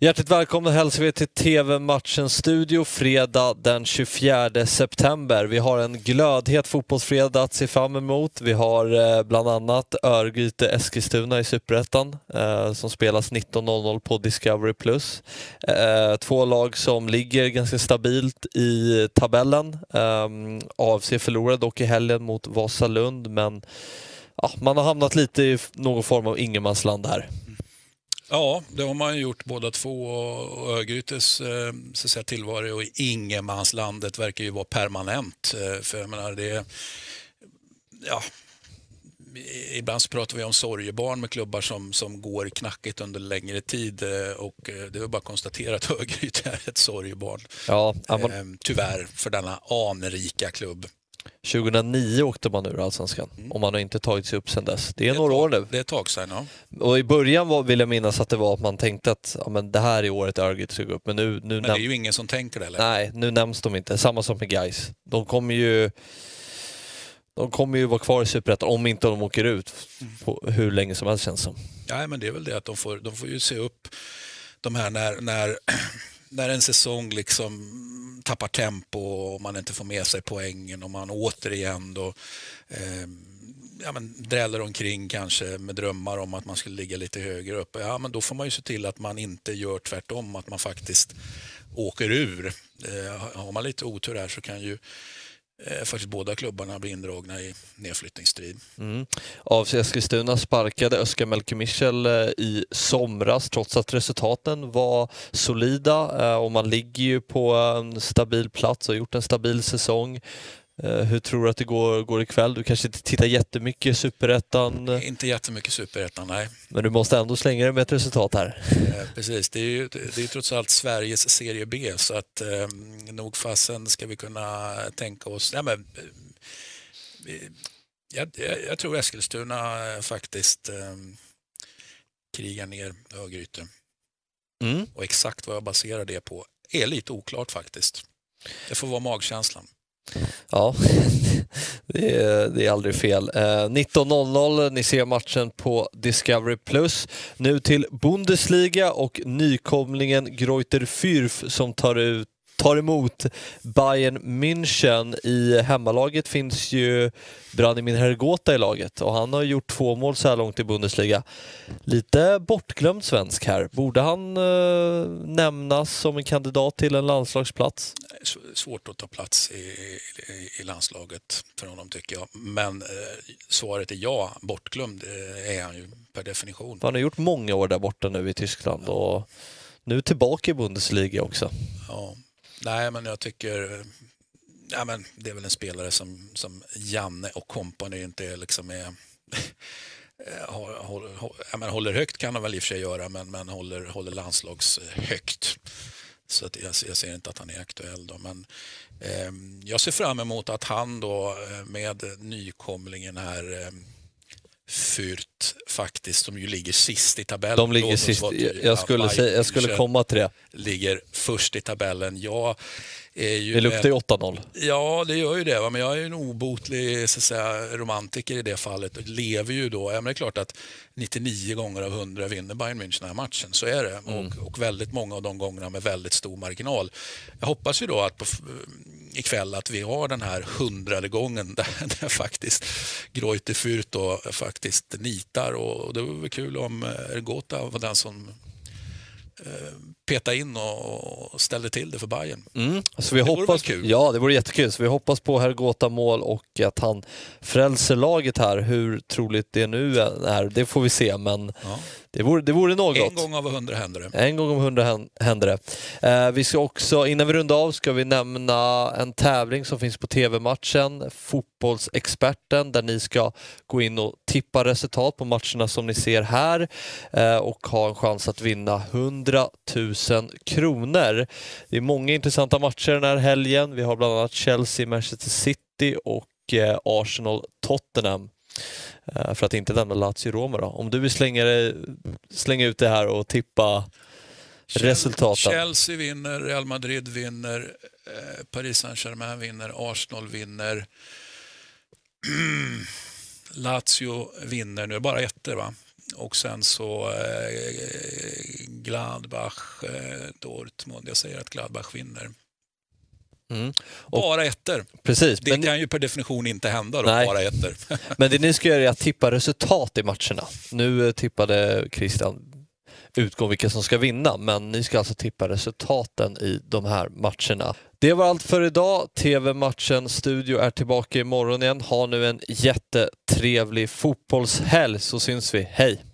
Hjärtligt välkomna hälsar vi till TV-matchens studio fredag den 24 september. Vi har en glödhet fotbollsfredag att se fram emot. Vi har eh, bland annat Örgryte Eskilstuna i Superettan eh, som spelas 19.00 på Discovery+. Eh, två lag som ligger ganska stabilt i tabellen. Eh, AFC förlorade dock i helgen mot Vasalund men ja, man har hamnat lite i någon form av ingenmansland här. Ja, det har man gjort båda två och Örgrytes eh, så säga, tillvaro i ingenmanslandet verkar ju vara permanent. Eh, för jag menar, det, ja, ibland så pratar vi om sorgebarn med klubbar som, som går knackigt under längre tid eh, och det är bara att konstatera att Örgryte är ett sorgebarn. Ja, man... Tyvärr för denna anrika klubb. 2009 åkte man ur Allsvenskan mm. och man har inte tagit sig upp sedan dess. Det är, det är några år nu. Det är ett tag sedan, ja. Och i början var, vill jag minnas att det var att man tänkte att ja, men det här är året Örgryte ska gå upp. Men, nu, nu men det är ju ingen som tänker det eller? Nej, nu nämns de inte. Samma som med Guys. De kommer ju de kommer ju vara kvar i Superettan om inte de åker ut på hur länge som helst känns som. Ja, men det är väl det att de får, de får ju se upp de här när, när, när en säsong liksom tappar tempo och man inte får med sig poängen och man återigen då eh, ja, men dräller omkring kanske med drömmar om att man skulle ligga lite högre upp. Ja, men då får man ju se till att man inte gör tvärtom, att man faktiskt åker ur. Eh, har man lite otur här så kan ju Eh, faktiskt båda klubbarna blir indragna i nedflyttningsstrid. Mm. AFC Eskilstuna sparkade Özcan Melkemichel eh, i somras trots att resultaten var solida eh, och man ligger ju på en stabil plats och har gjort en stabil säsong. Eh, hur tror du att det går, går ikväll? Du kanske inte tittar jättemycket Superettan? Inte jättemycket Superettan, nej. Men du måste ändå slänga dig med ett resultat här. Eh, precis, det är ju det är trots allt Sveriges serie B så att eh, nog fasen ska vi kunna tänka oss... Ja, men, eh, jag, jag, tror Eskilstuna faktiskt eh, krigar ner Örgryte. Mm. Och exakt vad jag baserar det på är lite oklart faktiskt. Det får vara magkänslan. Ja, det är, det är aldrig fel. Eh, 19.00, ni ser matchen på Discovery+. Nu till Bundesliga och nykomlingen Greuter Fürth som tar ut tar emot Bayern München. I hemmalaget finns ju Branimir Hergota i laget och han har gjort två mål så här långt i Bundesliga. Lite bortglömd svensk här. Borde han eh, nämnas som en kandidat till en landslagsplats? Svårt att ta plats i, i, i landslaget för honom tycker jag. Men eh, svaret är ja, bortglömd eh, är han ju per definition. Han har gjort många år där borta nu i Tyskland ja. och nu tillbaka i Bundesliga också. Ja. Nej, men jag tycker ja, men det är väl en spelare som, som Janne och kompani inte är, liksom är håller, håller, håller högt kan han väl i och för sig göra, men, men håller, håller landslagshögt. Så att jag, jag ser inte att han är aktuell. Då. Men, eh, jag ser fram emot att han då eh, med nykomlingen här eh, Fürth faktiskt, som ju ligger sist i tabellen. De ligger sist. Jag skulle, säga, jag skulle komma till det. Ligger först i tabellen. Jag är ju det luktar ju 8-0. Ja, det gör ju det. Va? Men jag är en obotlig så säga, romantiker i det fallet och lever ju då. Ja, men det är klart att 99 gånger av 100 vinner Bayern München den här matchen. Så är det. Mm. Och, och, väldigt många av de gångerna med väldigt stor marginal. Jag hoppas ju då att på, ikväll att vi har den här hundrade gången där, där faktiskt Greuter Fürth då faktiskt nitar och det vore kul om Ergota var den som eh, peta in och ställde till det för Bayern. Mm. Så vi det hoppas, kul. Ja, det vore jättekul. Så vi hoppas på Hergota mål och att han frälser laget här. Hur troligt det nu är, det får vi se, men ja. Det, vore, det vore något. En gång av hundra händer det. En gång av hundra händer det. Eh, vi ska också, innan vi rundar av, ska vi nämna en tävling som finns på TV-matchen, Fotbollsexperten, där ni ska gå in och tippa resultat på matcherna som ni ser här eh, och ha en chans att vinna 100 000 000 kronor. Det är många intressanta matcher den här helgen. Vi har bland annat Chelsea, Manchester City och eh, Arsenal-Tottenham. Eh, för att inte nämna Lazio-Roma då. Om du vill slänga, slänga ut det här och tippa resultaten. Chelsea vinner, Real Madrid vinner, eh, Paris Saint-Germain vinner, Arsenal vinner. Lazio vinner, nu är det bara ettor va? och sen så eh, Gladbach, eh, Dortmund. Jag säger att Gladbach vinner. Mm. Bara ettor. Precis. Det men, kan ju per definition inte hända då, Nej. bara ettor. men det ni ska göra är att tippa resultat i matcherna. Nu eh, tippade Christian utgång vilka som ska vinna, men ni ska alltså tippa resultaten i de här matcherna. Det var allt för idag. TV-matchen Studio är tillbaka imorgon igen. Ha nu en jättetrevlig fotbollshelg så syns vi. Hej!